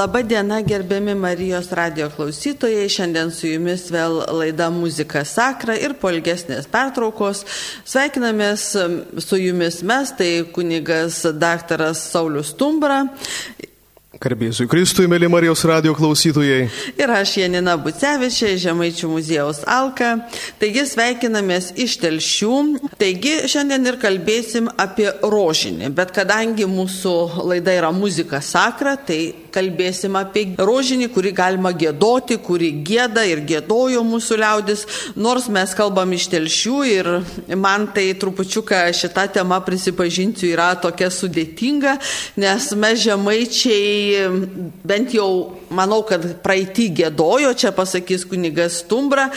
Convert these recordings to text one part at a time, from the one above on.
Labą dieną, gerbiami Marijos radio klausytojai. Šiandien su jumis vėl laida Muzika Sakra ir po ilgesnės pertraukos. Sveikinamės su jumis mes, tai kunigas daktaras Saulis Tumbra Garbėsiu Kristui, mėly Marijos radio klausytojai. Ir aš Janina Bucevičia, Žemaičių muziejaus Alka. Taigi sveikinamės iš telšių. Taigi šiandien ir kalbėsim apie rožinį. Bet kadangi mūsų laida yra muzika sakra, tai kalbėsim apie rožinį, kurį galima gėdoti, kurį gėda ir gėdojo mūsų liaudis. Nors mes kalbam iš telšių ir man tai trupučiuką šita tema prisipažinsiu yra tokia sudėtinga, nes mes žemaičiai bent jau manau, kad praeitį gėdojo, čia pasakys kunigas Stumbra,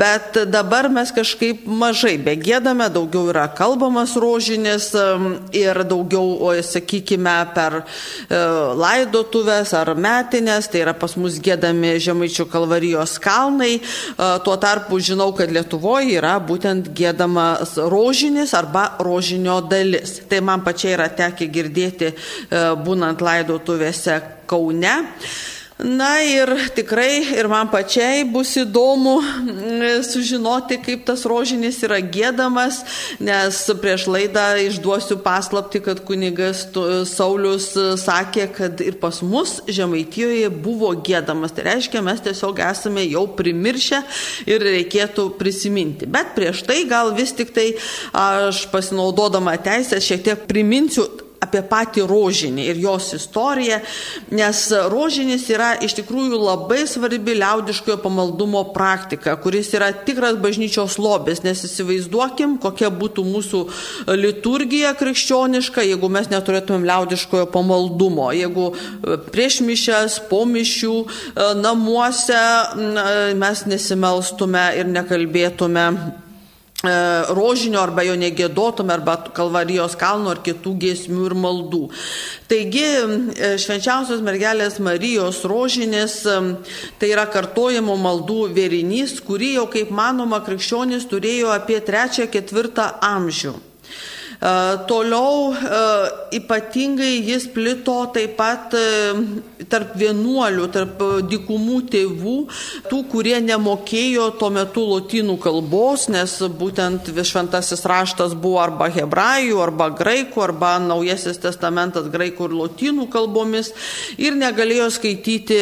bet dabar mes kažkaip mažai begėdame, daugiau yra kalbamas rožinis ir daugiau, sakykime, per e, laidotuvės ar metinės, tai yra pas mus gėdami Žemaičių kalvarijos kalnai, tuo tarpu žinau, kad Lietuvoje yra būtent gėdamas rožinis arba rožinio dalis. Tai man pačiai yra tekę girdėti e, būnant laidotuvės mugėse Kaune. Na ir tikrai ir man pačiai bus įdomu mm, sužinoti, kaip tas rožinis yra gėdamas, nes prieš laidą išduosiu paslapti, kad kunigas Saulis sakė, kad ir pas mus Žemaitijoje buvo gėdamas. Tai reiškia, mes tiesiog esame jau primiršę ir reikėtų prisiminti. Bet prieš tai gal vis tik tai aš pasinaudodama teisę šiek tiek priminsiu apie patį rožinį ir jos istoriją, nes rožinis yra iš tikrųjų labai svarbi liaudiškojo pamaldumo praktika, kuris yra tikras bažnyčios lobis, nes įsivaizduokim, kokia būtų mūsų liturgija krikščioniška, jeigu mes neturėtumėm liaudiškojo pamaldumo, jeigu e, prieš mišęs, po mišių, e, namuose mes nesimelstume ir nekalbėtume E, rožinio arba jo negėdotume, arba kalvarijos kalno ar kitų giesmių ir maldų. Taigi e, švenčiausios mergelės Marijos rožinės e, tai yra kartojimo maldų vėrinys, kurį jau kaip manoma krikščionys turėjo apie 3-4 amžių. Toliau ypatingai jis plito taip pat tarp vienuolių, tarp dikumų tėvų, tų, kurie nemokėjo tuo metu lotynų kalbos, nes būtent šventasis raštas buvo arba hebrajų, arba graikų, arba naujasis testamentas graikų ir lotynų kalbomis ir negalėjo skaityti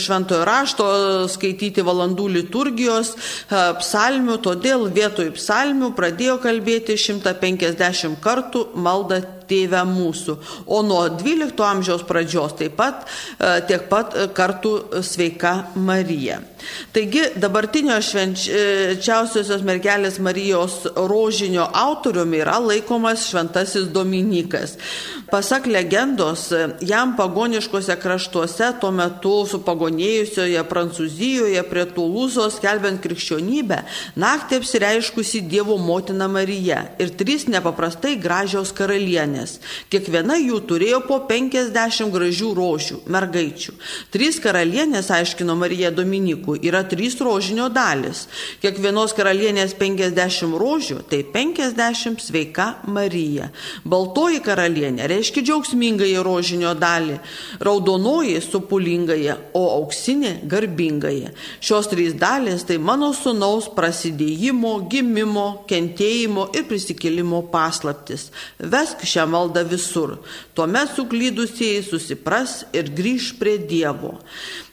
šventojo rašto, skaityti valandų liturgijos, psalmių, todėl vietoj psalmių pradėjo kalbėti 150 kartų maldą tėvę mūsų. O nuo 12 amžiaus pradžios taip pat e, tiek pat kartų sveika Marija. Taigi dabartinio švenčiausiosios mergelės Marijos rožinio autoriumi yra laikomas šventasis Dominikas. Pasak legendos, jam pagoniškose kraštuose tuo metu supagonėjusioje Prancūzijoje prie Tulūzos skelbiant krikščionybę, naktį apsireiškusi Dievo motina Marija ir trys nepaprastai gražios karalienės. Kiekviena jų turėjo po 50 gražių rožių, mergaičių. Trys karalienės, aiškino Marija Dominikų, yra trys rožinio dalis. Kiekvienos karalienės 50 rožių, tai 50 sveika Marija. Baltoji karalienė reiškia džiaugsmingąją rožinio dalį, raudonoji supulingąją, o auksinė garbingąją. Šios trys dalis tai mano sunaus prasidėjimo, gimimo, kentėjimo ir prisikėlimo paslaptis. Vesk šią maldą visur. Tuomet suklydusieji susipras ir grįž prie Dievo.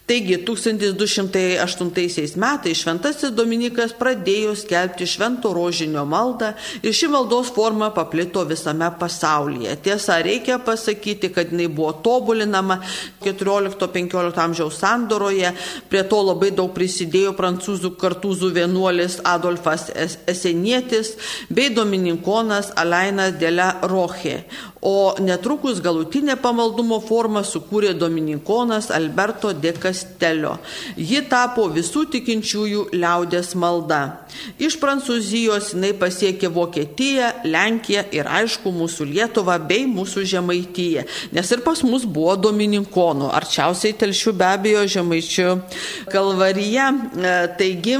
Taigi 1208 metais šventasis Dominikas pradėjo skelbti švento rožinio maldą ir ši maldos forma paplito visame pasaulyje. Tiesa, reikia pasakyti, kad jinai buvo tobulinama 14-15 amžiaus sandoroje, prie to labai daug prisidėjo prancūzų kartūzų vienuolis Adolfas Esenietis bei dominikonas Alainas Dela Roche. O netrukus galutinę pamaldumo formą sukūrė dominikonas Alberto de Castelio. Ji tapo visų tikinčiųjų liaudės malda. Iš Prancūzijos jinai pasiekė Vokietiją, Lenkiją ir aišku mūsų Lietuvą bei mūsų Žemaitiją. Nes ir pas mus buvo dominikonų, arčiausiai telšių be abejo Žemaičių kalvarija. E, taigi,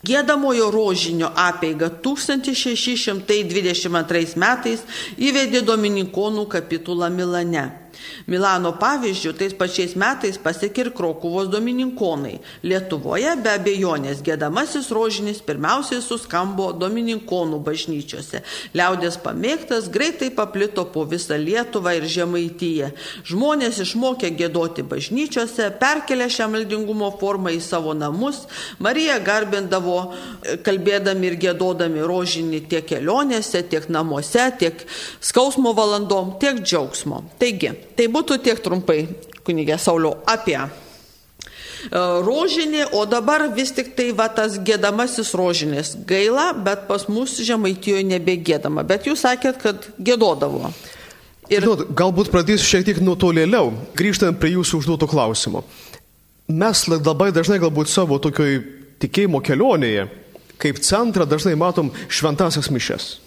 Gėdamojo rožinio apeiga 1622 metais įvedė Dominikonų kapitulą Milane. Milano pavyzdžių tais pačiais metais pasiekė ir Krokuvos domininkonai. Lietuvoje be abejonės gėdamasis rožinis pirmiausiai suskambo domininkonų bažnyčiose. Liaudės pamėgtas greitai paplito po visą Lietuvą ir Žemaityje. Žmonės išmokė gėdoti bažnyčiose, perkelė šią maldingumo formą į savo namus. Marija garbindavo, kalbėdami ir gėdodami rožinį tiek kelionėse, tiek namuose, tiek skausmo valandom, tiek džiaugsmo. Taigi, tai būtų tiek trumpai, kunigė Sauliau, apie e, rožinį, o dabar vis tik tai va tas gėdamasis rožinis. Gaila, bet pas mus žemaitijoje nebegėdama. Bet jūs sakėt, kad gėdodavo. Ir... Žinot, galbūt pradėsiu šiek tiek nuo tolėliau, grįžtant prie jūsų užduoto klausimo. Mes labai dažnai galbūt savo tokioj tikėjimo kelionėje, kaip centrą dažnai matom šventasias mišes.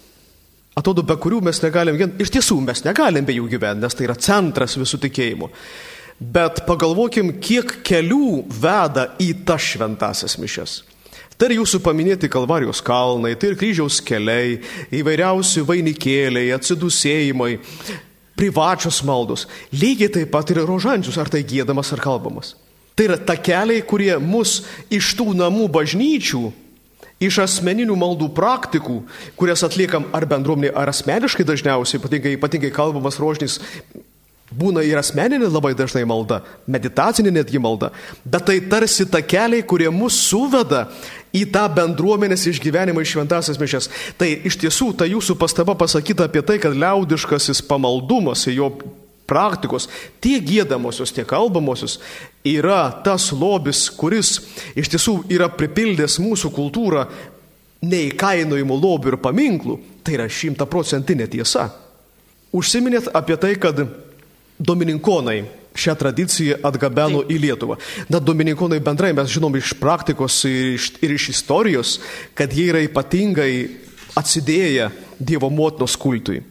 Atrodo, be kurių mes negalim, iš tiesų mes negalim be jų gyventi, nes tai yra centras visų tikėjimų. Bet pagalvokim, kiek kelių veda į tas šventasias mišes. Tai ir jūsų paminėti Kalvarijos kalnai, tai ir kryžiaus keliai, įvairiausi vainikėliai, atsidusėjimai, privačios maldos. Lygiai taip pat ir rožančius, ar tai gėdamas ar kalbamas. Tai yra takeliai, kurie mus iš tų namų bažnyčių iš asmeninių maldų praktikų, kurias atliekam ar bendruomenė, ar asmeniškai dažniausiai, ypatingai, ypatingai kalbamas rožinis, būna ir asmeninė labai dažnai malda, meditacinė netgi malda, bet tai tarsi ta keliai, kurie mus suveda į tą bendruomenės išgyvenimą iš šventasias mišes. Tai iš tiesų ta jūsų pastaba pasakyta apie tai, kad liaudiškasis pamaldumas, jo praktikos, tiek gėdamosios, tiek kalbamosios, yra tas lobis, kuris iš tiesų yra pripildęs mūsų kultūrą neįkainojimų lobių ir paminklų. Tai yra šimtaprocentinė tiesa. Užsiminėt apie tai, kad domininkonai šią tradiciją atgabeno į Lietuvą. Na, dominikonai bendrai mes žinom iš praktikos ir iš, ir iš istorijos, kad jie yra ypatingai atsidėję Dievo motinos kultui.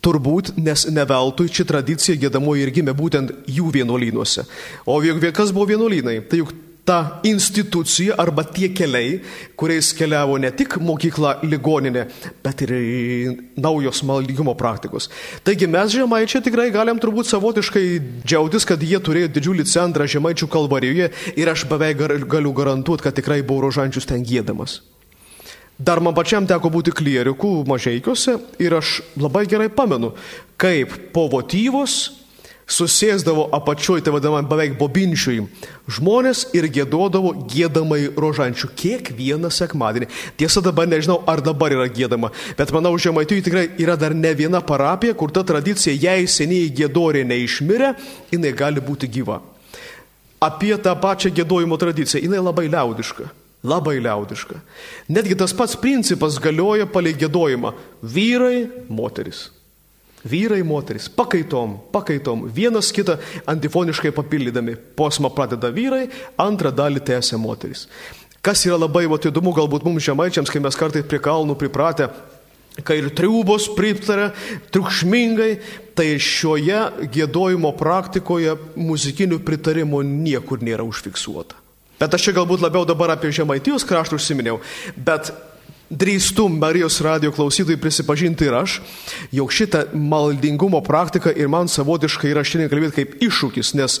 Turbūt, nes ne veltui ši tradicija gėdamoji ir gimė būtent jų vienuolynuose. O kas buvo vienuolynai? Tai juk ta institucija arba tie keliai, kuriais keliavo ne tik mokykla, ligoninė, bet ir naujos maldingumo praktikos. Taigi mes žemaičiai tikrai galim turbūt savotiškai džiaugtis, kad jie turėjo didžiulį centrą žemaičių kalvarijoje ir aš beveik galiu garantuoti, kad tikrai buvo rožančius ten gėdamas. Dar man pačiam teko būti klierikų mažaikiuose ir aš labai gerai pamenu, kaip po votyvos susėsdavo apačioj, tai vadinamam beveik bobinčiui, žmonės ir gėdodavo gėdamai rožančių kiekvieną sekmadienį. Tiesa dabar nežinau, ar dabar yra gėdama, bet manau, žemaitijai tikrai yra dar ne viena parapija, kur ta tradicija, jei seniai gėdorė neišmirė, jinai gali būti gyva. Apie tą pačią gėdojimo tradiciją, jinai labai liaudiška. Labai liaudiška. Netgi tas pats principas galioja palei gėdojimą. Vyrai, moteris. Vyrai, moteris. Pakaitom, pakaitom. Vienas kitą antifoniškai papildydami. Posmą pradeda vyrai, antrą dalį tęsia moteris. Kas yra labai vat, įdomu galbūt mums žemaičiams, kai mes kartais prie kalnų pripratę, kai ir triubos pritarė triukšmingai, tai šioje gėdojimo praktikoje muzikinių pritarimų niekur nėra užfiksuota. Bet aš čia galbūt labiau dabar apie Žemaitijos kraštą užsiminiau, bet drįstu Marijos radio klausytojai prisipažinti ir aš, jog šitą maldingumo praktiką ir man savotiškai yra šiandien kalbėti kaip iššūkis, nes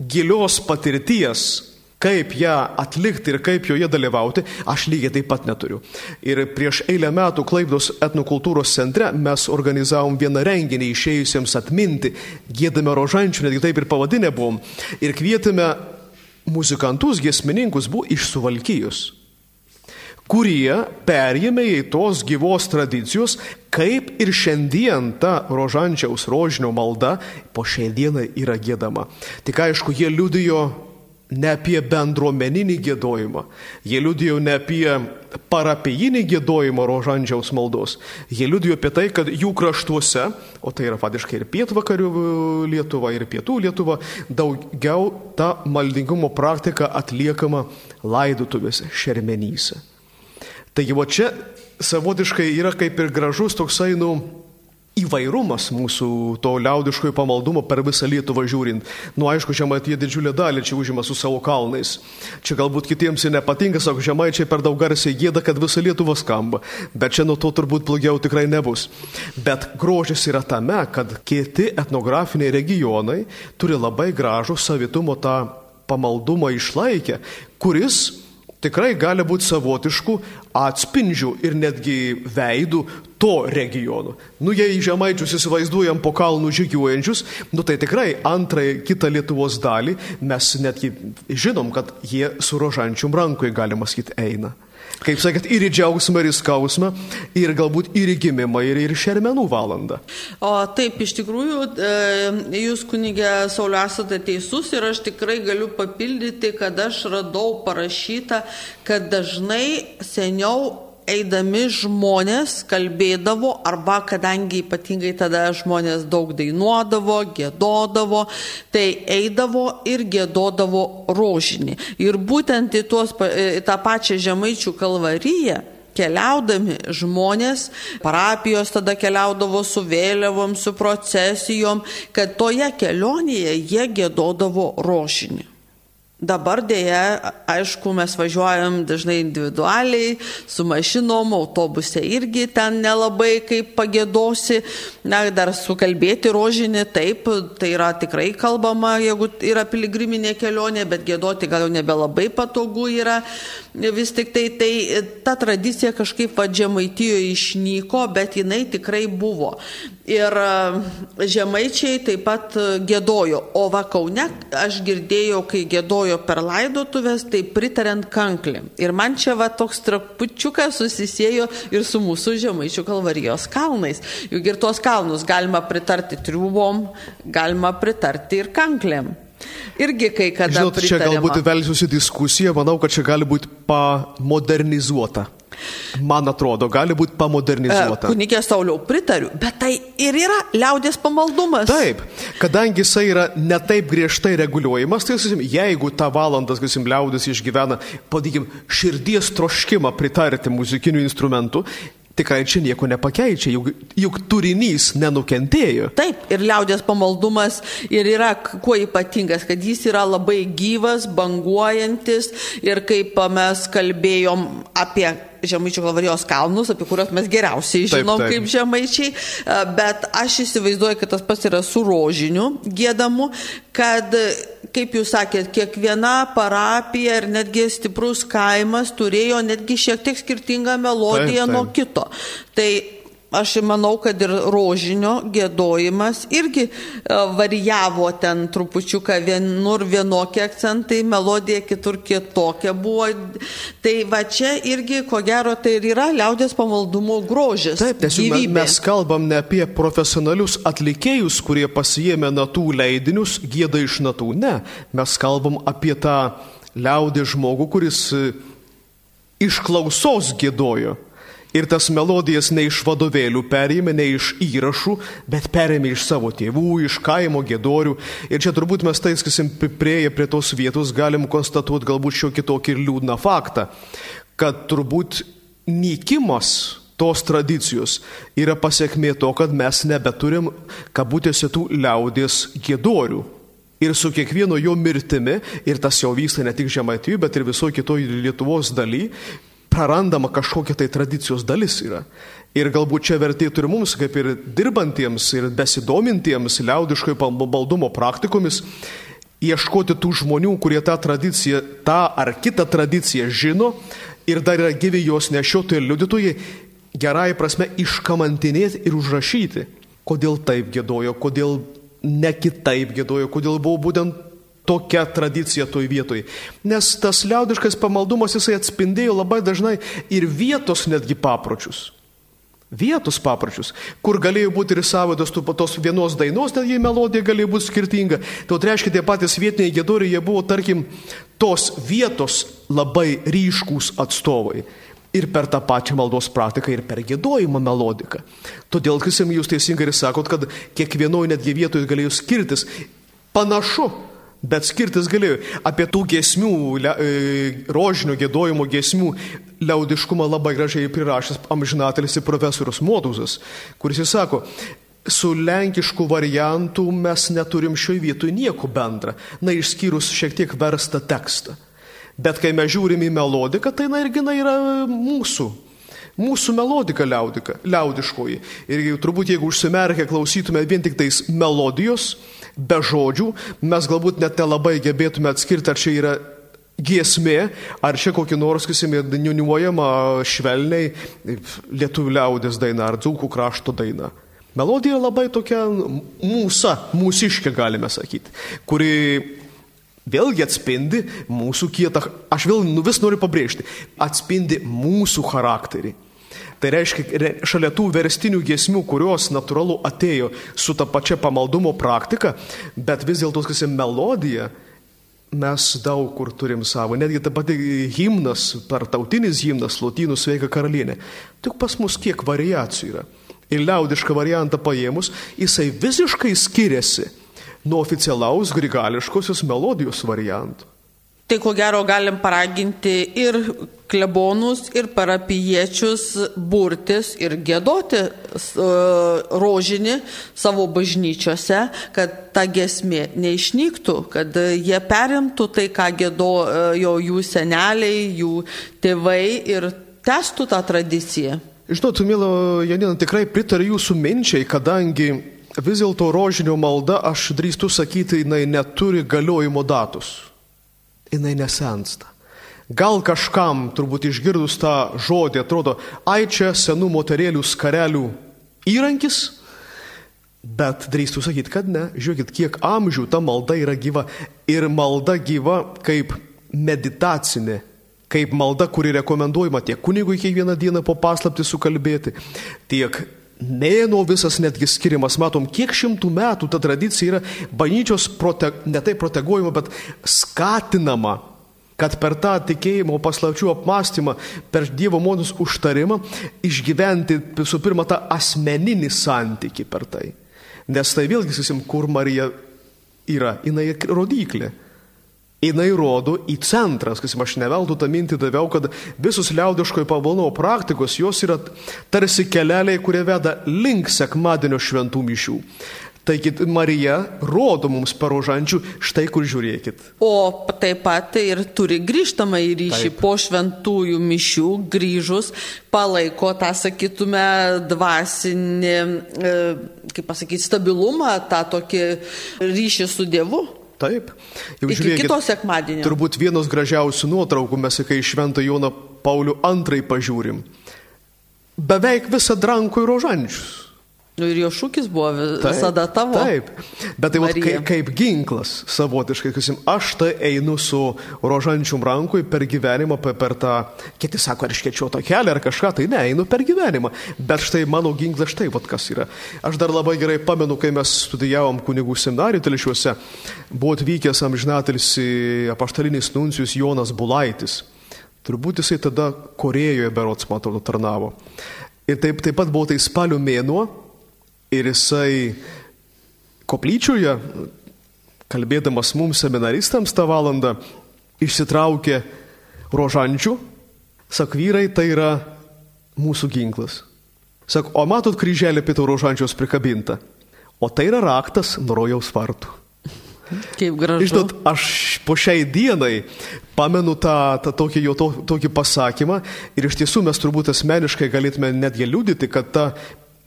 gilios patirties kaip ją atlikti ir kaip joje dalyvauti, aš lygiai taip pat neturiu. Ir prieš eilę metų Klaipdos etnokultūros centre mes organizavom vieną renginį išėjusiems atminti, gėdame rožančių, netgi taip ir pavadinę buvom, ir kvietėme muzikantus, giesmininkus buvo iš Suvalkyjos, kurie perėmė į tos gyvos tradicijos, kaip ir šiandien ta rožančiaus rožinio malda po šiai dienai yra gėdama. Tik aišku, jie liudijo ne apie bendruomeninį gėdojimą, jie liudijo ne apie parapijinį gėdojimą rožandžiaus maldos, jie liudijo apie tai, kad jų kraštuose, o tai yra fadiškai ir pietvakarių Lietuva, ir pietų Lietuva, daugiau ta maldingumo praktika atliekama laidutuvėse, šermenyse. Taigi va čia savotiškai yra kaip ir gražus toksai, nu, įvairumas mūsų to liaudiškojo pamaldumo per visą Lietuvą žiūrint. Nu, aišku, žemaitie didžiulę dalį čia užima su savo kalnais. Čia galbūt kitiems ir nepatinka, sako, žemaičiai per daug garsiai gėda, kad visa Lietuva skamba. Bet čia nuo to turbūt blogiau tikrai nebus. Bet grožis yra tame, kad kiti etnografiniai regionai turi labai gražų savitumo tą pamaldumą išlaikę, kuris tikrai gali būti savotiškų atspindžių ir netgi veidų to regiono. Nu, jei žemaičius įsivaizduojam po kalnų žygiuojančius, nu tai tikrai antrąją kitą Lietuvos dalį mes netgi žinom, kad jie su rožančium rankui, galima sakyti, eina kaip sakėt, ir į džiaugsmą, ir į skausmą, ir galbūt ir į gimimą, ir į šermenų valandą. O taip, iš tikrųjų, e, jūs kunigė Saulė esate teisus ir aš tikrai galiu papildyti, kad aš radau parašytą, kad dažnai seniau eidami žmonės kalbėdavo, arba kadangi ypatingai tada žmonės daug dainuodavo, gėdodavo, tai eidavo ir gėdodavo rožinį. Ir būtent į, tuos, į tą pačią žemaičių kalvariją keliaudami žmonės, parapijos tada keliaudavo su vėliavom, su procesijom, kad toje kelionėje jie gėdodavo rožinį. Dabar dėja, aišku, mes važiuojam dažnai individualiai, su mašinom, autobuse irgi ten nelabai kaip pagėdosi, na, dar sukalbėti rožinį, taip, tai yra tikrai kalbama, jeigu yra piligriminė kelionė, bet gėdoti gal jau nebelabai patogu yra. Vis tik tai, tai ta tradicija kažkaip vadžiamaitijoje išnyko, bet jinai tikrai buvo. Ir e, žemaičiai taip pat e, gėdojo, o vakaune aš girdėjau, kai gėdojo per laidotuvės, tai pritariant kanklėm. Ir man čia va toks trapučiukas susisėjo ir su mūsų žemaičių kalvarijos kalnais. Juk ir tuos kalnus galima pritarti triubom, galima pritarti ir kanklėm. Irgi kai kada. Žinot, čia galbūt velsiusi diskusija, manau, kad čia gali būti pamodernizuota. Man atrodo, gali būti pamodernizuota. E, Kunikė Sauliau, pritariu, bet tai ir yra liaudės pamaldumas. Taip, kadangi jisai yra netaip griežtai reguliuojamas, tai sakysim, jeigu tą valandą, sakysim, liaudės išgyvena, padikim, širdies troškimą pritarti muzikinių instrumentų, tikrai čia nieko nepakeičia, juk, juk turinys nenukentėjo. Taip, ir liaudės pamaldumas ir yra kuo ypatingas, kad jis yra labai gyvas, banguojantis ir kaip mes kalbėjom apie Žemaičių kalvarijos kalnus, apie kuriuos mes geriausiai žinom taip, taip. kaip žemaičiai, bet aš įsivaizduoju, kad tas pats yra su rožiniu gėdamu, kad, kaip jūs sakėt, kiekviena parapija ir netgi stiprus kaimas turėjo netgi šiek tiek skirtingą melodiją taip, taip. nuo kito. Tai aš manau, kad ir rožinio gėdojimas irgi e, varijavo ten trupučiuką vienur vienokie akcentai, melodija kitur kitokia buvo. Tai va čia irgi, ko gero, tai ir yra liaudės pamaldumo grožis. Taip, nes gyvybė. mes kalbam ne apie profesionalius atlikėjus, kurie pasijėmė natų leidinius, gėda iš natų. Ne, mes kalbam apie tą liaudės žmogų, kuris e, iš klausos gėdojo. Ir tas melodijas ne iš vadovėlių perėmė, ne iš įrašų, bet perėmė iš savo tėvų, iš kaimo gėdorių. Ir čia turbūt mes tais, kasim, prieėję prie tos vietos, galim konstatuoti galbūt šio kitokį ir liūdną faktą, kad turbūt nykimas tos tradicijos yra pasiekmė to, kad mes nebeturim, kabutėse, tų liaudės gėdorių. Ir su kiekvieno jo mirtimi, ir tas jau vyksta ne tik Žemaitijoje, bet ir visoje kitoje Lietuvos daly, prarandama kažkokia tai tradicijos dalis yra. Ir galbūt čia vertėtų ir mums, kaip ir dirbantiems ir besidomintiems liaudiškojo baldumo praktikomis, ieškoti tų žmonių, kurie tą tradiciją, tą ar kitą tradiciją žino ir dar yra gyvi jos nešiotojai ir liudytojai, gerai prasme iškamantinėti ir užrašyti, kodėl taip gėdojo, kodėl ne kitaip gėdojo, kodėl buvo būtent tokia tradicija toj vietoj. Nes tas liaudiškas pamaldumas jisai atspindėjo labai dažnai ir vietos netgi papročius. Vietos papročius, kur galėjo būti ir savados tos vienos dainos, netgi melodija galėjo būti skirtinga. Tai reiškia, tie patys vietiniai gėdoriai, jie buvo, tarkim, tos vietos labai ryškūs atstovai ir per tą pačią maldos praktiką, ir per gėdojimo melodiką. Todėl, kasim, jūs teisingai ir sakot, kad kiekvienoje netgi vietoje galėjo skirtis. Panašu, Bet skirtis galėjo. Apie tų gesmių, le, e, rožinio gėdojimo gesmių liaudiškumą labai gražiai prirašęs amžinatelis profesorius Moduzas, kuris jis sako, su lenkišku variantu mes neturim šioje vietoje nieko bendra, na išskyrus šiek tiek verstą tekstą. Bet kai mes žiūrim į melodiką, tai na irgi na, yra mūsų. Mūsų melodika liaudika, liaudiškoji. Ir turbūt jeigu užsimerkę klausytume vien tik tais melodijos, be žodžių, mes galbūt net nelabai gebėtume atskirti, ar čia yra giesmė, ar čia kokį nors, sakysime, niuniuojama švelniai lietuvių liaudės daina ar dzūkų krašto daina. Melodija labai tokia mūsų, mūsiškė galime sakyti, kuri vėlgi atspindi mūsų kietą, aš vėl nu, vis noriu pabrėžti, atspindi mūsų charakterį. Tai reiškia, šalia tų verstinių giesmių, kurios natūralu atėjo su ta pačia pamaldumo praktika, bet vis dėlto, yra melodija, mes daug kur turim savo. Netgi ta pati himnas, tartautinis himnas, lotynų sveika karalienė. Tik pas mus kiek variacijų yra ir liaudišką variantą paėmus, jisai visiškai skiriasi nuo oficialaus grigališkosios melodijos variantų. Tai ko gero galim paraginti ir klebonus, ir parapiečius burtis ir gėdoti uh, rožinį savo bažnyčiose, kad ta gesmė neišnyktų, kad jie perimtų tai, ką gėdojo jų seneliai, jų tėvai ir testų tą tradiciją. Žinot, mėlo Janina, tikrai pritariu jūsų minčiai, kadangi vis dėlto rožinio malda, aš drįstu sakyti, jinai neturi galiojimo datus. Jinai nesensta. Gal kažkam, turbūt išgirdus tą žodį, atrodo, ai čia senų moterėlių skarelių įrankis, bet drįstu sakyti, kad ne. Žiūrėkit, kiek amžių ta malda yra gyva. Ir malda gyva kaip meditacinė kaip malda, kuri rekomenduojama tiek kunigui kiekvieną dieną po paslapti sukalbėti, tiek mėno visas netgi skiriamas, matom, kiek šimtų metų ta tradicija yra bažnyčios prote, ne tai proteguojama, bet skatinama kad per tą tikėjimo paslapčių apmąstymą, per Dievo motus užtarimą išgyventi visų pirma tą asmeninį santyki per tai. Nes tai vėlgi, sakysim, kur Marija yra, jinai rodiklė jinai rodo į centrą, kas aš neveldu tą mintį daviau, kad visos liaudiškojo pavalno praktikos, jos yra tarsi keleliai, kurie veda link sekmadienio šventų mišių. Taigi Marija rodo mums parožančių, štai kur žiūrėkit. O taip pat ir turi grįžtamą į ryšį taip. po šventųjų mišių, grįžus, palaiko tą, sakytume, dvasinį, kaip pasakyti, stabilumą, tą tokį ryšį su Dievu. Taip. Jau Iki žiūrėkit, kito sekmadienio. Turbūt vienos gražiausių nuotraukų mes, kai Šventą Joną Paulių II pažiūrim. Beveik visą drankų ir rožančius. Nu ir jo šūkis buvo visada taip, tavo. Taip, bet tai vat, kaip, kaip ginklas savotiškai, kasim, aš tai einu su rožančium rankui per gyvenimą, per, per tą, kiti sako, ar iškečiau tą kelią ar kažką, tai ne, einu per gyvenimą. Bet štai mano ginklas štai, vat kas yra. Aš dar labai gerai pamenu, kai mes studijavom kunigų seminarijų telšiuose, buvo atvykęs amžinatelis apaštalinis nuncijus Jonas Bulaitis. Turbūt jisai tada Korejoje berots, atrodo, tarnavo. Ir taip, taip pat buvo tai spalio mėnuo, Ir jisai koplyčioje, kalbėdamas mums seminaristams tą valandą, išsitraukė rožančių, sak vyrai, tai yra mūsų ginklas. Sak, o matot kryželį pietų rožančios prikabintą, o tai yra raktas nurojaus vartų. Kaip gražu. Žinot, aš po šiai dienai pamenu tą, tą tokį jo to, tokį pasakymą ir iš tiesų mes turbūt asmeniškai galėtume netgi liūdyti, kad ta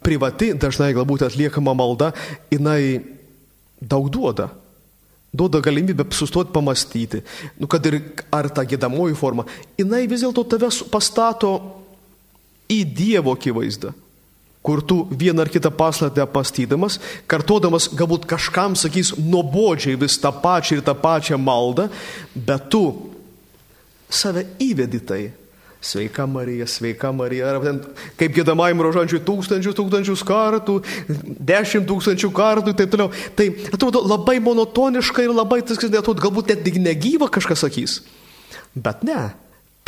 privati, dažnai galbūt atliekama malda, jinai daug duoda. Duoda galimybę sustoti pamastyti, nu, kad ir ar ta gėdamoji forma, jinai vis dėlto tave pastato į Dievo akivaizdą, kur tu vieną ar kitą paslaptę pastydamas, kartodamas galbūt kažkam sakys nuobodžiai vis tą pačią ir tą pačią maldą, bet tu save įvedi tai Sveika Marija, sveika Marija. Ar ten, kaip gėdamajam rožančiui tūkstančius, tūkstančius kartų, dešimt tūkstančių kartų ir taip toliau. Tai atrodo labai monotoniška ir labai, tas, atrodo, galbūt net negyva kažkas sakys. Bet ne.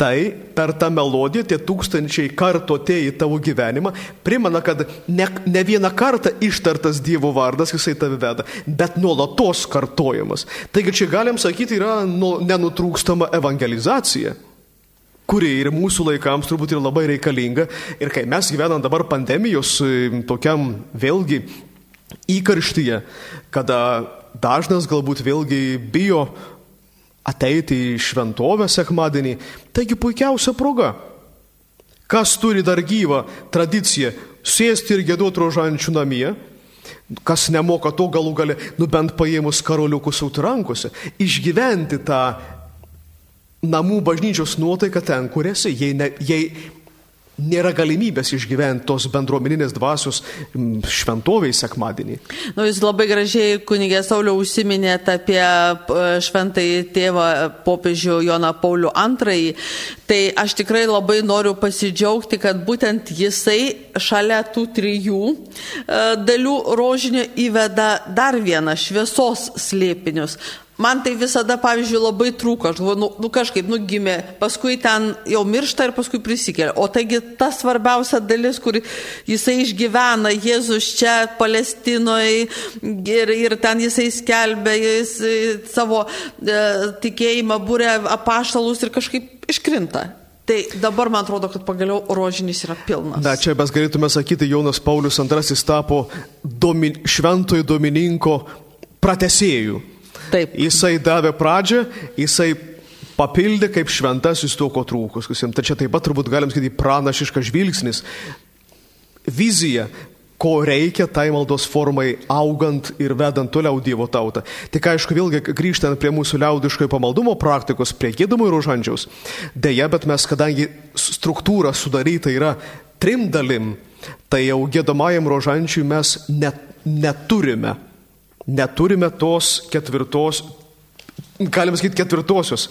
Tai per tą melodiją tie tūkstančiai kartų atėjo į tavo gyvenimą, primena, kad ne, ne vieną kartą ištartas Dievo vardas jisai tave veda, bet nuolatos kartojamas. Taigi čia galim sakyti yra nu, nenutrūkstama evangelizacija kuri ir mūsų laikams turbūt yra labai reikalinga. Ir kai mes gyvenam dabar pandemijos tokiam vėlgi įkarštyje, kada dažnas galbūt vėlgi bijo ateiti į šventovę sekmadienį. Taigi puikiausia proga. Kas turi dar gyvą tradiciją sėsti ir gėduoti rožančių namie, kas nemoka to galų gale, nu bent paėmus karoliukus auti rankose, išgyventi tą namų bažnyčios nuotaiką ten, kur esi, jei, ne, jei nėra galimybės išgyventi tos bendruomeninės dvasios šventoviai sekmadienį. Nu, jūs labai gražiai, kunigė Sauliau, užsiminėte apie šventąjį tėvą popiežių Joną Paulių II. Tai aš tikrai labai noriu pasidžiaugti, kad būtent jisai šalia tų trijų e, dalių rožinio įveda dar vieną šviesos slėpinius. Man tai visada, pavyzdžiui, labai trūko, aš galvoju, nu, nu kažkaip nugimė, paskui ten jau miršta ir paskui prisikelia. O taigi ta svarbiausia dalis, kur jisai išgyvena, Jėzus čia Palestinoje ir, ir ten jisai skelbia, jis savo e, tikėjimą būrė apaštalus ir kažkaip iškrinta. Tai dabar man atrodo, kad pagaliau rožinis yra pilnas. Na, čia mes galėtume sakyti, Jonas Paulius II tapo domin, šventojo Domininko pratesėjų. Taip. Jisai davė pradžią, jisai papildė kaip šventasis to, ko trūkus. Tai čia taip pat turbūt galim sakyti pranašiškas žvilgsnis, vizija, ko reikia tai maldos formai augant ir vedant toliau Dievo tautą. Tik aišku, vėlgi grįžtant prie mūsų liaudiškojo pamaldumo praktikos, prie gėdamo ir užandžiaus. Deja, bet mes, kadangi struktūra sudaryta yra trim dalim, tai jau gėdamajam rožančiui mes net, neturime neturime tos ketvirtos, galima sakyti ketvirtosios,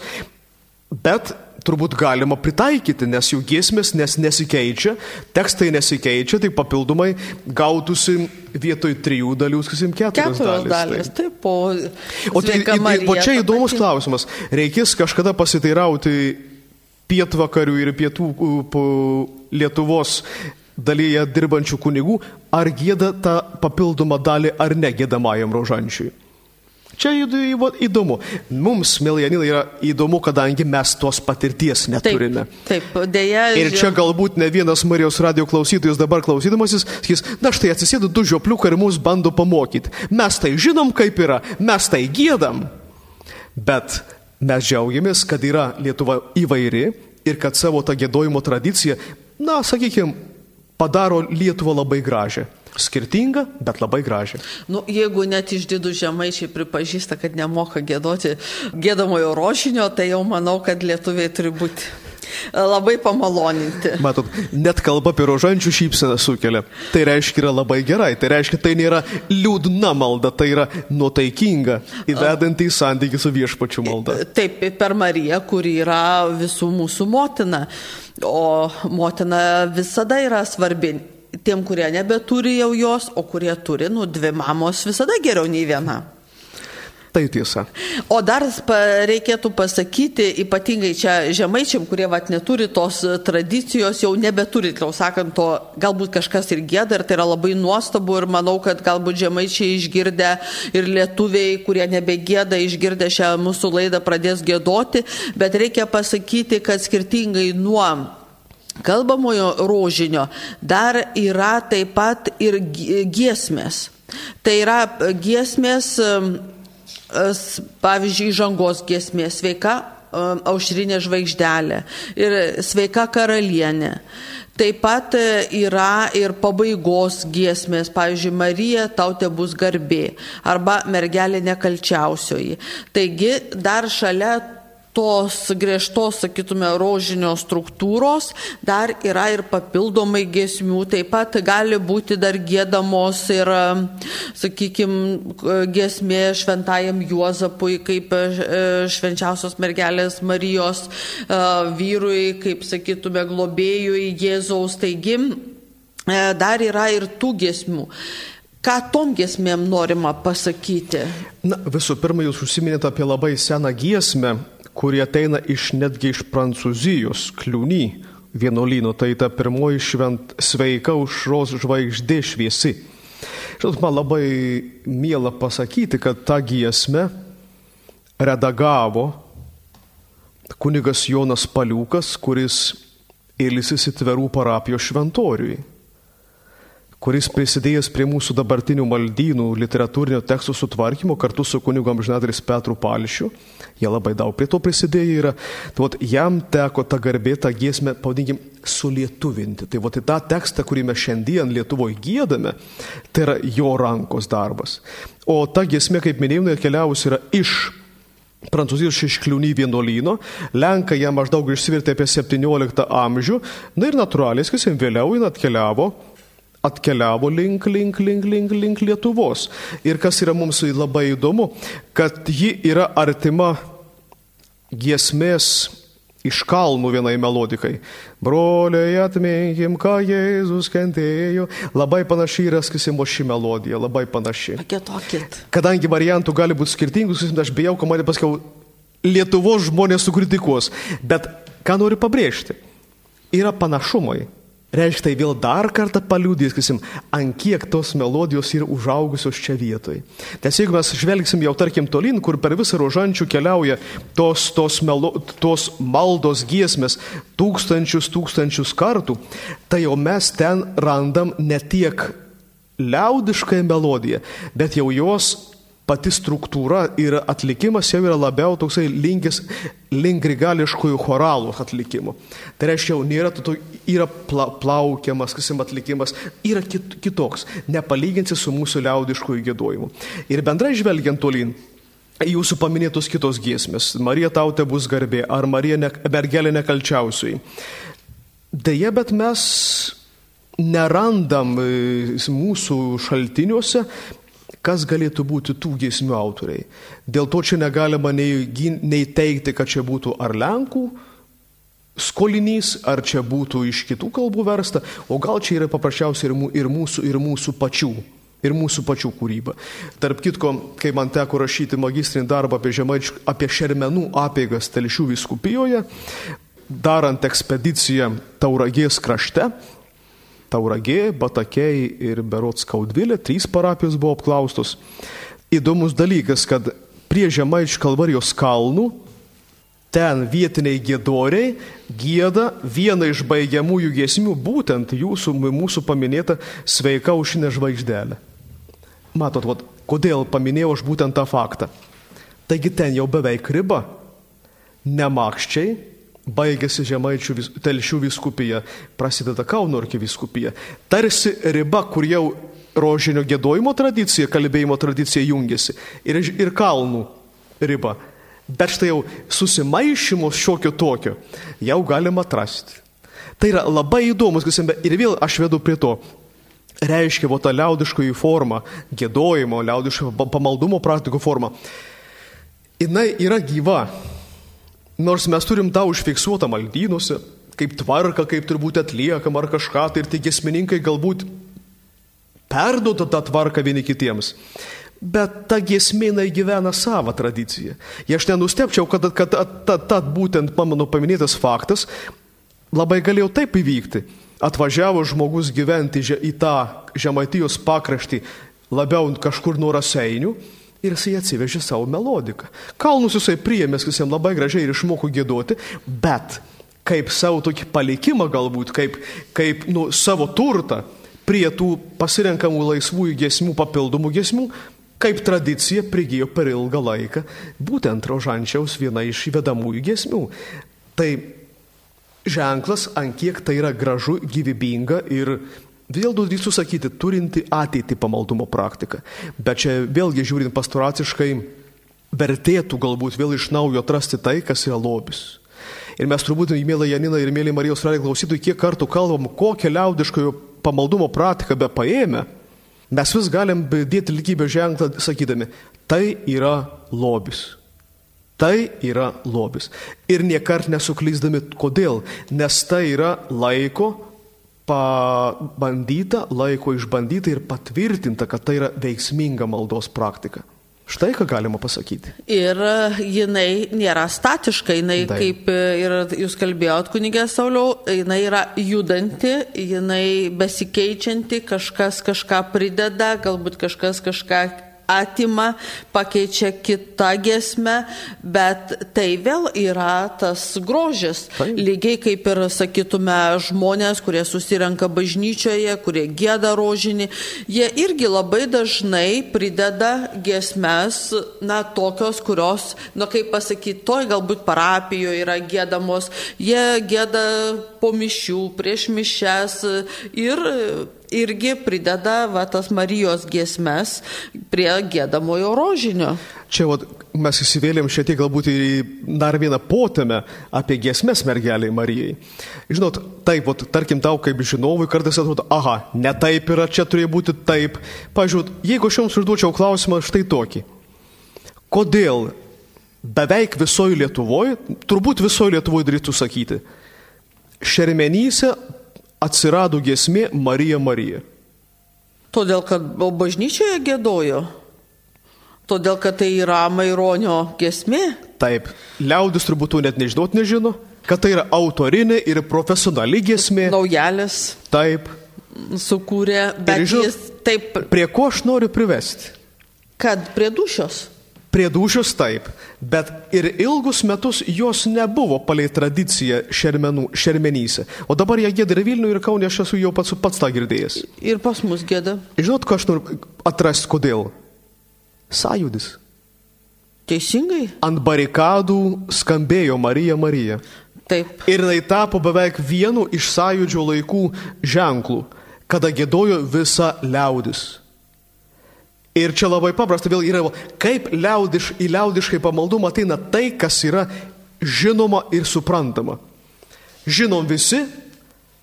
bet turbūt galima pritaikyti, nes jų giesmės nes nesikeičia, tekstai nesikeičia, tai papildomai gautųsi vietoj trijų dalių, sakysim, keturios, keturios dalis. Taip, po... O, tai, o čia įdomus klausimas. Reikės kažkada pasiteirauti pietvakarių ir pietų Lietuvos dalyje dirbančių kunigų, ar gėda tą papildomą dalį ar ne gėdamajam rožančiui. Čia įdomu. Mums, Miljanilai, yra įdomu, kadangi mes tos patirties neturime. Taip, taip dėja. Ir čia galbūt ne vienas Marijos radio klausytojas dabar klausydamasis sakys, na štai atsisėdo du žiopliukai ir mus bando pamokyti. Mes tai žinom, kaip yra, mes tai gėdam. Bet mes džiaugiamės, kad yra Lietuva įvairi ir kad savo tą gėdojimo tradiciją, na, sakykime, padaro Lietuvą labai gražią. Skirtinga, bet labai gražią. Nu, jeigu net išdidų žemaičiai pripažįsta, kad nemoka gėdoti gėdamojo rožinio, tai jau manau, kad lietuviai turi būti labai pamaloninti. Matot, net kalba apie rožančių šypseną sukelia. Tai reiškia yra labai gerai, tai reiškia tai nėra liūdna malda, tai yra nuotaikinga, įvedanti į santykių su viešpačiu malda. Taip, per Mariją, kuri yra visų mūsų motina. O motina visada yra svarbi. Tiem, kurie nebeturi jau jos, o kurie turi, nu, dvi mamos visada geriau nei viena. Tai tiesa. O dar reikėtų pasakyti, ypatingai čia žemaičiam, kurie vat, neturi tos tradicijos, jau nebeturi, jau sakant, to galbūt kažkas ir gėda ir tai yra labai nuostabu ir manau, kad galbūt žemaičiai išgirdę ir lietuviai, kurie nebegėda, išgirdę šią mūsų laidą pradės gėdoti, bet reikia pasakyti, kad skirtingai nuo kalbamojo rožinio dar yra taip pat ir giesmės. Tai yra giesmės pavyzdžiui, žangos giesmė, sveika aušrinė žvaigždelė ir sveika karalienė. Taip pat e, yra ir pabaigos giesmės, pavyzdžiui, Marija tautė bus garbė arba mergelė nekalčiausioji. Taigi dar šalia tos griežtos, sakytume, rožinio struktūros, dar yra ir papildomai giesmių, taip pat gali būti dar gėdamos ir, sakykime, giesmė šventajam Juozapui, kaip e, švenčiausios mergelės Marijos e, vyrui, kaip sakytume, globėjui Jėzaus. Taigi, e, dar yra ir tų giesmių. Ką tom giesmėm norima pasakyti? Na, visų pirma, jūs užsiminėte apie labai seną giesmę, kurie ateina iš netgi iš Prancūzijos kliūny vienuolyno. Tai ta pirmoji švent sveika užros žvaigždė šviesi. Žinot, man labai miela pasakyti, kad tą giesmę redagavo kunigas Jonas Paliukas, kuris ilsisi Tverų parapijos šventoriui. Kuris prisidėjęs prie mūsų dabartinių maldynų literatūrinio teksto sutvarkymo kartu su kunigu amžinadaris Petru Palšiu. Jie labai daug prie to prisidėję yra. Tai vat, jam teko tą garbė, tą giesmę, pavadinkim, sulietuvinti. Tai vat, tą tekstą, kurį mes šiandien Lietuvoje gėdame, tai yra jo rankos darbas. O ta giesmė, kaip minėjau, atkeliavus yra iš Prancūzijos šeškliūny vienuolyno, Lenkai ją maždaug išsivirtė apie 17 amžių, na ir natūraliai, kas jam vėliau jin atkeliavo atkeliavo link, link, link, link, link Lietuvos. Ir kas yra mums labai įdomu, kad ji yra artima giesmės iš kalnų vienai melodikai. Broliai atminkim, ką Jėzus kentėjo. Labai panašiai yra, skisimo ši melodija, labai panaši. Pakėtokit. Kadangi variantų gali būti skirtingų, aš bijau, kad man pasakiau, Lietuvos žmonės sukritikuos. Bet ką noriu pabrėžti? Yra panašumai. Reiškia, tai vėl dar kartą paliūdės, kasim, ant kiek tos melodijos yra užaugusios čia vietoje. Nes jeigu mes žvelgsim jau tarkim tolin, kur per visą rožančių keliauja tos, tos, melo, tos maldos giesmės tūkstančius, tūkstančius kartų, tai jau mes ten randam ne tiek liaudiškąją melodiją, bet jau jos pati struktūra ir atlikimas jau yra labiau toksai linkis link grigališkųjų choralų atlikimo. Tai reiškia, jau nėra, to, yra pla, plaukiamas, kasim atlikimas, yra kit, kitoks, nepalyginsi su mūsų liaudiškųjų gėdojimu. Ir bendrai žvelgiant tolyn, Jūsų paminėtos kitos giesmės - Marija tautė bus garbė ar Marija ne, mergelė nekalčiausiai. Deja, bet mes nerandam e, mūsų šaltiniuose kas galėtų būti tų giesmių autoriai. Dėl to čia negalima nei, nei teikti, kad čia būtų ar Lenkų skolinys, ar čia būtų iš kitų kalbų versta, o gal čia yra paprasčiausiai ir, mūsų, ir mūsų pačių. Ir mūsų pačių kūryba. Tarp kitko, kai man teko rašyti magistrinį darbą apie, žemaič, apie šermenų apėgas Telšių viskupijoje, darant ekspediciją Tauragės krašte, Tauragė, Batakėjai ir Berots Kaudvilė, trys parapijos buvo apklaustos. Įdomus dalykas, kad prie Žemaičių kalvarijos kalnų ten vietiniai gėdoriai gėda vieną iš baigiamųjų giesmių, būtent jūsų, mūsų paminėta sveika aušinė žvaigždelė. Matot, vat, kodėl paminėjau aš būtent tą faktą. Taigi ten jau beveik riba. Nemakščiai, baigėsi Žemaičių vis, telšių viskupija, prasideda Kauno arkiviskupija. Tarsi riba, kur jau rožinio gėdojimo tradicija, kalbėjimo tradicija jungiasi ir, ir kalnų riba. Bet štai jau susimaišymo šiokio tokio jau galima atrasti. Tai yra labai įdomus, ir vėl aš vedu prie to. Reiškia, va ta liaudiškoji forma, gėdojimo, liaudiško pamaldumo praktikų forma. Jis yra gyva, Nors mes turim tą užfiksuotą maldynuose, kaip tvarka, kaip turbūt atliekama ar kažką, tai ir tie gesmininkai galbūt perduoda tą tvarką vieni kitiems. Bet ta giesmė gyvena savo tradiciją. Ir aš nenustepčiau, kad, kad ta, ta būtent mano paminėtas faktas labai galėjo taip įvykti. Atvažiavo žmogus gyventi į tą žemaitijos pakraštį labiau kažkur nuo raseinių ir jisai atsivežė savo melodiką. Kalnus jisai priėmė, jis jam labai gražiai ir išmoko gėduoti, bet kaip savo tokį palikimą galbūt, kaip, kaip nu, savo turtą prie tų pasirenkamų laisvųjų gesmių, papildomų gesmių, kaip tradicija prigijo per ilgą laiką būtent rožančiaus viena iš įvedamųjų gesmių. Tai ženklas, ant kiek tai yra gražu, gyvybinga ir Vėl drįstu sakyti, turinti ateitį pamaldumo praktiką. Bet čia vėlgi žiūrint pastoraciškai, vertėtų galbūt vėl iš naujo atrasti tai, kas yra lobis. Ir mes turbūt, mėly Janina ir mėly Marijos radijo klausytojai, kiek kartų kalbam, kokią liaudiškojo pamaldumo praktiką be paėmę, mes vis galim dėti lygybę ženklą, sakydami, tai yra lobis. Tai yra lobis. Ir niekart nesuklyzdami, kodėl? Nes tai yra laiko pabandyta, laiko išbandyta ir patvirtinta, kad tai yra veiksminga maldos praktika. Štai ką galima pasakyti. Ir jinai nėra statiška, jinai, Taip. kaip ir jūs kalbėjot, kunigė Sauliau, jinai yra judanti, jinai besikeičianti, kažkas kažką prideda, galbūt kažkas kažką atima, pakeičia kitą gesmę, bet tai vėl yra tas grožis. Taip. Lygiai kaip ir sakytume žmonės, kurie susirenka bažnyčioje, kurie gėda rožinį, jie irgi labai dažnai prideda gesmes, na, tokios, kurios, na, kaip pasakyti, toj galbūt parapijoje yra gėdamos, jie gėda po mišių, prieš mišes ir irgi prideda va, tas Marijos giesmes prie gėdamojo rožinio. Čia vat, mes įsivėlėm šiek tiek galbūt į dar vieną potėmę apie giesmės mergeliai Marijai. Žinot, taip, vat, tarkim tau kaip žinovui kartais atrodo, aha, ne taip yra, čia turėjo būti taip. Pažiūrėjau, jeigu aš jums užduočiau klausimą štai tokį. Kodėl beveik visoje Lietuvoje, turbūt visoje Lietuvoje darytų sakyti, šermenyse atsirado giesmė Marija Marija. Todėl, kad bažnyčioje gėdojo. Todėl, kad tai yra Maironio giesmė. Taip, liaudis turbūt net nežinot nežino, kad tai yra autorinė ir profesionali giesmė. Naujalis Taip, sukūrė, bet žinot- jis taip, prie ko aš noriu privesti? kad prie dušios. Prie dušios taip, bet ir ilgus metus jos nebuvo palei tradiciją šermenų, šermenyse. O dabar jie gėda ir Vilniuje, ir Kaunė, aš esu jau pats, pats tą girdėjęs. Ir pas mus gėda. Žinot, ką aš noriu atrasti, kodėl? Sąjūdis. Teisingai? Ant barikadų skambėjo Marija Marija. Taip. Ir tai tapo beveik vienu iš sąjūdžio laikų ženklų, kada gėdojo visa liaudis. Ir čia labai paprasta vėl yra, kaip liaudiš, į liaudiškai pamaldumą ateina tai, kas yra žinoma ir suprantama. Žinom visi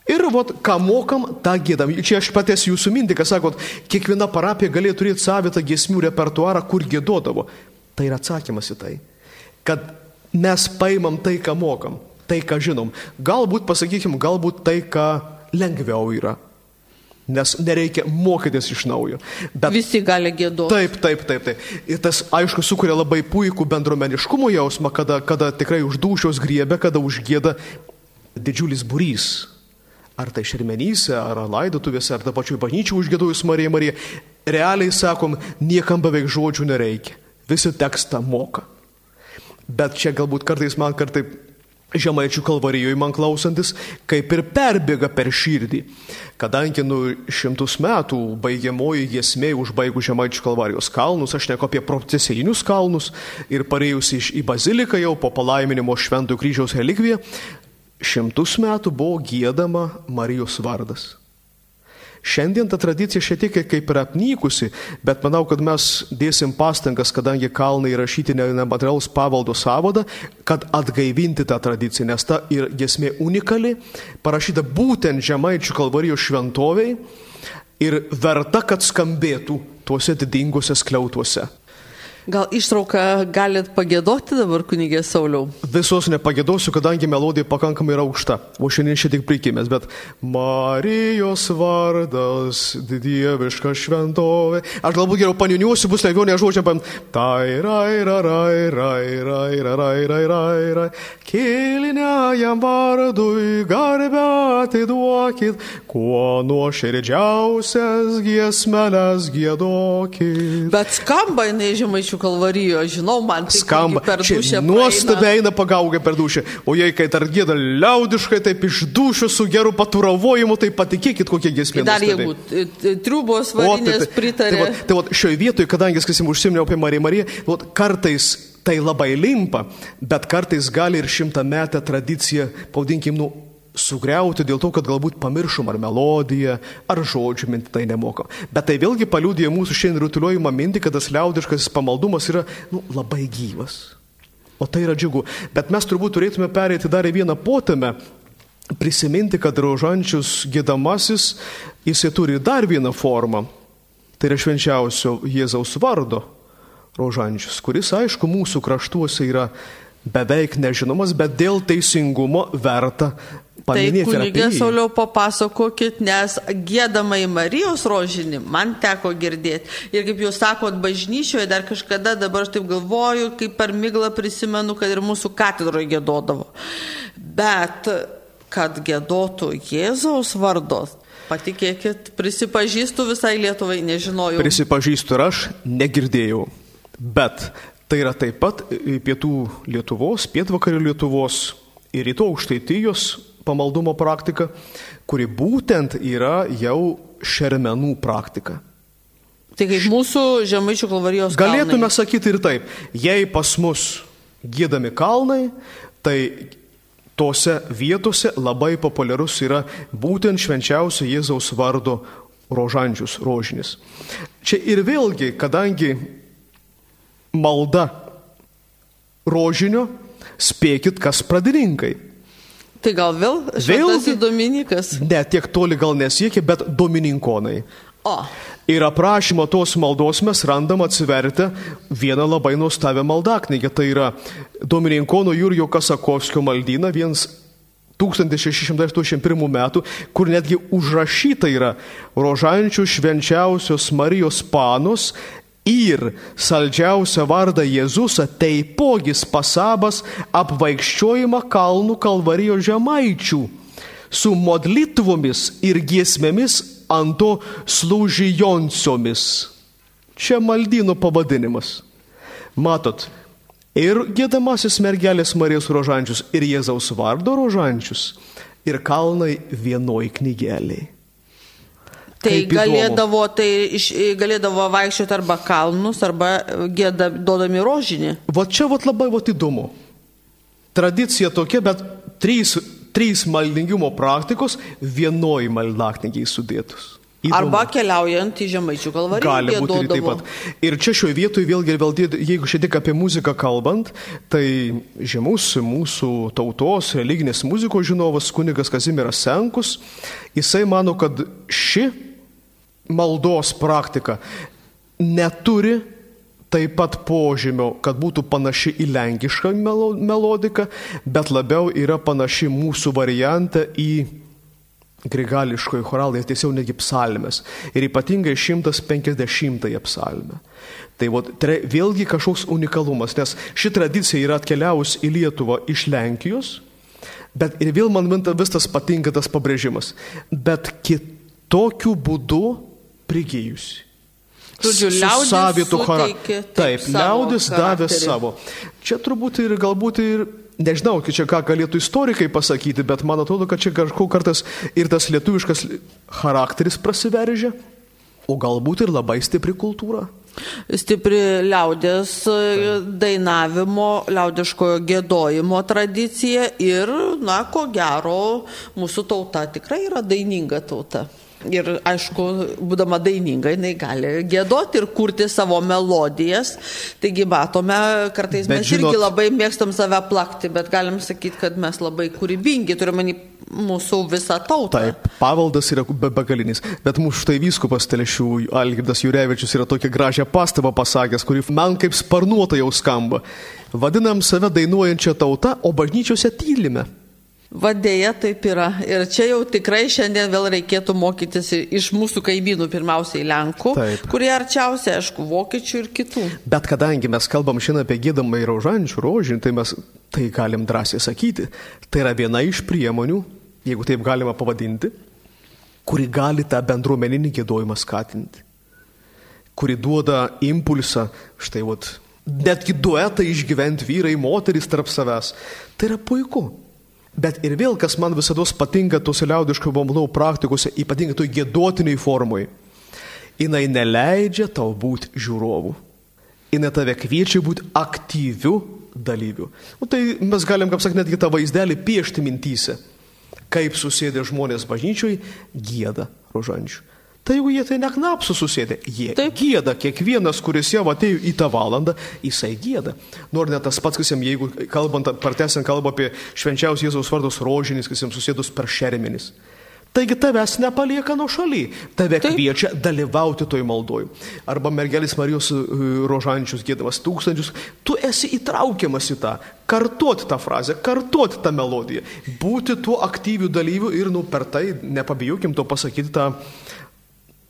ir vot, ką mokam, tą gėdam. Čia aš patęs jūsų mintį, kad sakot, kiekviena parapija galėjo turėti savitą giesmių repertuarą, kur gėdodavo. Tai yra atsakymas į tai, kad mes paimam tai, ką mokam, tai, ką žinom. Galbūt, pasakykim, galbūt tai, ką lengviau yra. Nes nereikia mokytis iš naujo. Bet Visi gali gėdoti. Taip, taip, taip, taip. Ir tas, aišku, sukuria labai puikų bendruomeniškumo jausmą, kada, kada tikrai už dušios griebė, kada užgėda didžiulis būrys. Ar tai šermenyse, ar laidotuvėse, ar ta pačiu bažnyčiu užgėdojus Marija Marija. Realiai sakom, niekam beveik žodžių nereikia. Visi tekstą moka. Bet čia galbūt kartais man kartai Žemaičių kalvarijoje man klausantis, kaip ir perbėga per širdį. Kadangi nu šimtus metų baigiamoji giesmė užbaigų Žemaičių kalvarijos kalnus, aš neku apie procesinius kalnus ir pareijus iš į baziliką jau po palaiminimo Šventojo kryžiaus relikviją, šimtus metų buvo gėdama Marijos vardas. Šiandien ta tradicija šiek tiek kaip ir apnykusi, bet manau, kad mes dėsim pastangas, kadangi kalnai įrašyti nematerialaus pavaldo savodą, kad atgaivinti tą tradiciją, nes ta ir gesmė unikali, parašyta būtent Žemaičių kalvarijos šventoviai ir verta, kad skambėtų tuose didingose skliautuose. Gal ištrauką galit pagėdoti dabar, kunigė Sauliau? Visos nepagėdosiu, kadangi melodija pakankamai yra aukšta, o šiandien šiek tiek prikimės, bet Marijos vardas, dieviška šventovė. Aš galbūt geriau paniuniuosiu, bus lengviau nežodžiam, pam. Tai rai, rai, rai, rai, rai, rai, rai, rai, rai. Kiliniajam vardui garbę atiduokit, kuo nuoširdžiausias giesmelės gėdokit. Bet skamba jinai žemaičių kalvarijo, žinau, man tai skamba. per dušę. Nuostabiai eina pagaugę per dušę. O jei kai dar gėda liaudiškai, taip iš dušių su geru paturavojimu, tai patikėkit, kokie giesmė. Dar jeigu triubos O, tai- varinės tai- pritarė. Tai, tai va, šioje vietoje, kadangi skasim užsiminiau apie Mariją Mariją, va, kartais tai labai limpa, bet kartais gali ir šimtą metę tradiciją, pavadinkim, nu, sugriauti dėl to, kad galbūt pamiršom ar melodiją, ar žodžių mintį tai nemokam. Bet tai vėlgi paliūdė mūsų šiandien rutuliojimą mintį, kad tas liaudiškas pamaldumas yra nu, labai gyvas. O tai yra džiugu. Bet mes turbūt turėtume perėti dar į vieną potėmę, prisiminti, kad rožančius gėdamasis, jisai turi dar vieną formą. Tai yra švenčiausio Jėzaus vardo rožančius, kuris, aišku, mūsų kraštuose yra beveik nežinomas, bet dėl teisingumo verta paminėti. apie kunigė. Sauliau papasakokit, nes gėdama į Marijos rožinį man teko girdėti. Ir kaip jūs sakot, bažnyčioje dar kažkada, dabar aš taip galvoju, kaip per miglą prisimenu, kad ir mūsų katedroje gėdodavo. Bet kad gėdotų Jėzaus vardos, Patikėkit, prisipažįstu visai Lietuvai, nežinojau. Prisipažįstu ir aš negirdėjau. Bet tai yra taip pat pietų Lietuvos, pietvakarių Lietuvos ir rytų aukštaitijos pamaldumo praktika, kuri būtent yra jau šermenų praktika. Tai kaip mūsų žemaičių kalvarijos kalnai. Galėtume sakyti ir taip, jei pas mus gėdami kalnai, tai tose vietose labai populiarus yra būtent švenčiausio Jėzaus vardo rožančius, rožinis. Čia ir vėlgi, kadangi malda rožinio, spėkit, kas pradininkai. Tai gal vėl Vėlgi Dominikas? Ne, tiek toli gal nesiekia, bet domininkonai. O. Ir aprašymo tos maldos mes randam atsivertę vieną labai nuostabią maldaknygę. Tai yra Domininkono Jurjo Kasakovskio vienas 1681 metų, kur netgi užrašyta yra rožančių švenčiausios Marijos panos ir saldžiausią vardą Jėzusą, taipogis pasabas apvaikščiojimą kalnų kalvarijos žemaičių su modlitvomis ir giesmėmis ant to slūžijonsiomis. Čia maldynų pavadinimas. Matot, ir gėdamasis mergelės Marijos rožančius, ir Jėzaus vardo rožančius, ir kalnai vienoj knygeliai. Tai galėdavo, tai iš, galėdavo vaikščioti arba kalnus, arba gėda, duodami rožinį. Va čia va labai va įdomu. Tradicija tokia, bet trys, trys maldingumo praktikos vienoj maldaknygiai sudėtus. Įdomu. Arba keliaujant į Žemaičių kalvariją. Gali būti ir taip pat. Ir čia šioje vietoje vėlgi, vėlgi, jeigu šiek tiek apie muziką kalbant, tai žymus mūsų tautos religinės muzikos žinovas kunigas Kazimiras Senkus, jisai mano, kad ši maldos praktika neturi taip pat požymio, kad būtų panaši į lenkišką melodiką, bet labiau yra panaši mūsų variantą į grigališkoji choralai, tiesiog netgi psalmės. Ir ypatingai 150 psalmę. Tai vat, tre, vėlgi kažkoks unikalumas, nes ši tradicija yra atkeliavus į Lietuvą iš Lenkijos, bet ir vėl man vis tas patinka tas pabrėžimas. Bet kitokiu būdu prigijusi. Žodžiu, liaudis savitų charakterį. Taip, liaudis davė savo. Čia turbūt ir galbūt ir, nežinau, čia ką galėtų istorikai pasakyti, bet man atrodo, kad čia kažkoks kartas ir tas lietuviškas charakteris prasiveržia, o galbūt ir labai stipri kultūra. Stipri liaudės dainavimo, liaudiškojo gėdojimo tradicija ir, na, ko gero, mūsų tauta tikrai yra daininga tauta. Ir aišku, būdama daininga, jinai gali gėdoti ir kurti savo melodijas. Taigi matome, kartais bet mes žinot, irgi labai mėgstam save plakti, bet galim sakyti, kad mes labai kūrybingi, turime mūsų visą tautą. Taip, pavaldas yra begalinis, bet mūsų štai vyskupas Telešių Algirdas Jurevičius yra tokią gražią pastabą pasakęs, kuri man kaip sparnuota jau skamba. Vadinam save dainuojančią tautą, o bažnyčiose tylime. Vadėja taip yra. Ir čia jau tikrai šiandien vėl reikėtų mokytis iš mūsų kaimynų, pirmiausiai Lenkų, taip. kurie arčiausiai, aišku, vokiečių ir kitų. Bet kadangi mes kalbam šiandien apie gėdamą ir rožančių rožinį, tai mes tai galim drąsiai sakyti. Tai yra viena iš priemonių, jeigu taip galima pavadinti, kuri gali tą bendruomeninį gėdojimą skatinti. Kuri duoda impulsą, štai, vat, netgi duetą išgyventi vyrai, moteris tarp savęs. Tai yra puiku. Bet ir vėl, kas man visada patinka tose liaudiško bamblau praktikose, ypatingai toj gėdotiniai formai, jinai neleidžia tau būti žiūrovu. Jinai tave kviečia būti aktyviu dalyviu. O tai mes galim, kaip sakyti, netgi tą vaizdelį piešti mintyse, kaip susėdė žmonės bažnyčioj, gėda rožančių. Tai jeigu jie tai neknapsu susėdė, jie Taip. gėda, kiekvienas, kuris jau atėjo į tą valandą, jisai gėda. Nors net tas pats, kas jam, jeigu kalbant, partesiant kalba apie švenčiausios Jėzaus vardos rožinis, kas jam susėdus per šermenis. Taigi tavęs nepalieka nuo šaly, tave Taip. kviečia dalyvauti toj maldoj. Arba mergelis Marijos e, rožančius gėdamas tūkstančius, tu esi įtraukiamas į tą, kartuoti tą frazę, kartuoti tą melodiją, būti tuo aktyviu dalyviu ir nu per tai, nepabijokim to pasakyti tą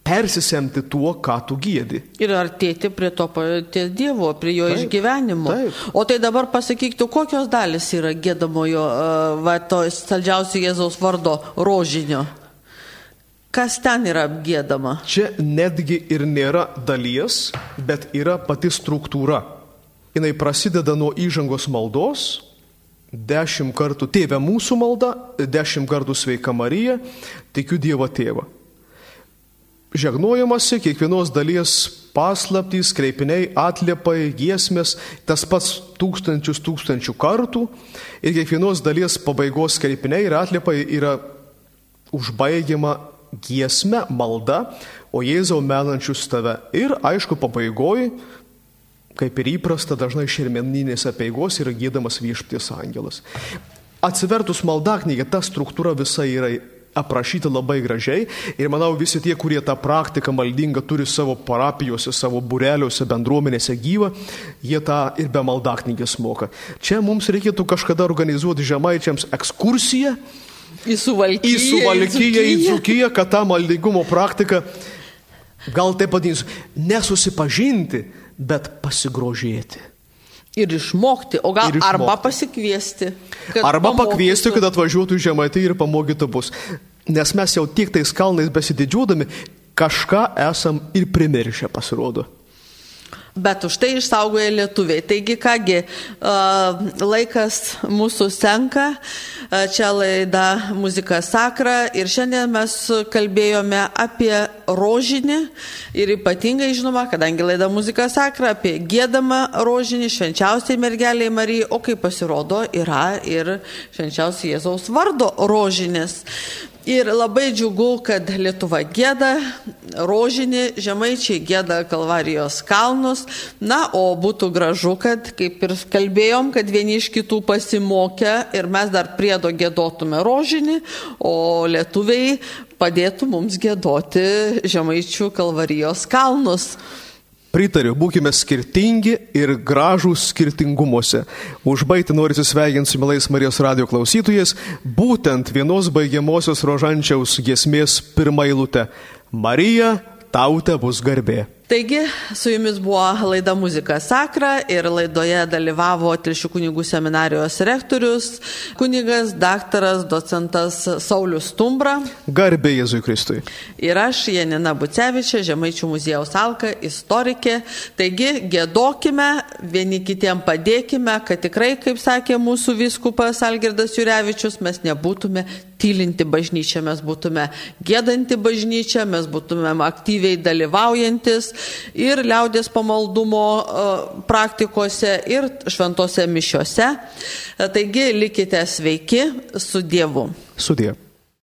persisemti tuo, ką tu gėdi. Ir artėti prie to paties Dievo, prie jo taip, išgyvenimo. Taip. O tai dabar pasakyk, tu kokios dalis yra gėdamojo, va, to saldžiausio Jėzaus vardo rožinio? Kas ten yra apgėdama? Čia netgi ir nėra dalies, bet yra pati struktūra. Jis prasideda nuo įžangos maldos, dešimt kartų tėvė mūsų malda, dešimt kartų sveika Marija, tikiu Dievo tėvą. Žegnojamasi kiekvienos dalies paslaptys, kreipiniai, atliepai, giesmės, tas pats tūkstančius tūkstančių kartų ir kiekvienos dalies pabaigos kreipiniai ir atliepai yra užbaigiama giesme, malda, o Jėzau menančius tave. Ir aišku, pabaigoji kaip ir įprasta, dažnai šermeninėse peigos yra gėdamas viešpties angelas. Atsivertus maldaknygę, ta struktūra visa yra aprašyta labai gražiai ir manau visi tie, kurie tą praktiką maldingą turi savo parapijose, savo bureliuose, bendruomenėse gyvą, jie tą ir be maldaknygės moka. Čia mums reikėtų kažkada organizuoti žemaičiams ekskursiją Į suvalkyją. į Suvalkyją, į Dzukiją, kad tą maldingumo praktiką, gal taip vadinsiu, nesusipažinti, bet pasigrožėti. Ir išmokti, o gal išmokti. arba pasikviesti. Arba pamokytų. pakviesti, kad atvažiuotų į žemaitį ir pamokytų bus. Nes mes jau tiek tais kalnais besididžiuodami, kažką esam ir primiršę pasirodo. Bet už tai išsaugoja lietuviai. Taigi, kągi, laikas mūsų senka, čia laida muzika sakra ir šiandien mes kalbėjome apie rožinį ir ypatingai, žinoma, kadangi laida muzika sakra, apie gėdamą rožinį švenčiausiai mergeliai Marijai, o kaip pasirodo, yra ir švenčiausiai Jėzaus vardo rožinis. Ir labai džiugu, kad Lietuva gėda rožinį, žemaičiai gėda Kalvarijos kalnus. Na, o būtų gražu, kad, kaip ir kalbėjom, kad vieni iš kitų pasimokę ir mes dar priedo gėdotume rožinį, o lietuviai padėtų mums gėdoti žemaičių Kalvarijos kalnus. Pritariu, būkime skirtingi ir gražūs skirtingumuose. Užbaigti noriu sveikinti su milais Marijos radio klausytojais, būtent vienos baigiamosios rožančiaus giesmės pirmailutę. Marija, tau te bus garbė. Taigi, su jumis buvo laida Muzika Sakra ir laidoje dalyvavo Tilšių kunigų seminarijos rektorius, kunigas, daktaras, docentas Saulis Stumbra Garbė Jėzui Kristui. ir aš, Janina Bucevičia, Žemaičių muziejaus alka, istorikė. Taigi, gėdokime, vieni kitiem padėkime, kad tikrai, kaip sakė mūsų viskupas Algirdas Jurevičius, mes nebūtume tylinti bažnyčia, mes būtume gėdanti bažnyčia, mes būtume aktyviai dalyvaujantis ir liaudės pamaldumo e, praktikose, ir šventose mišiose. Taigi likite sveiki su Dievu. Sudė.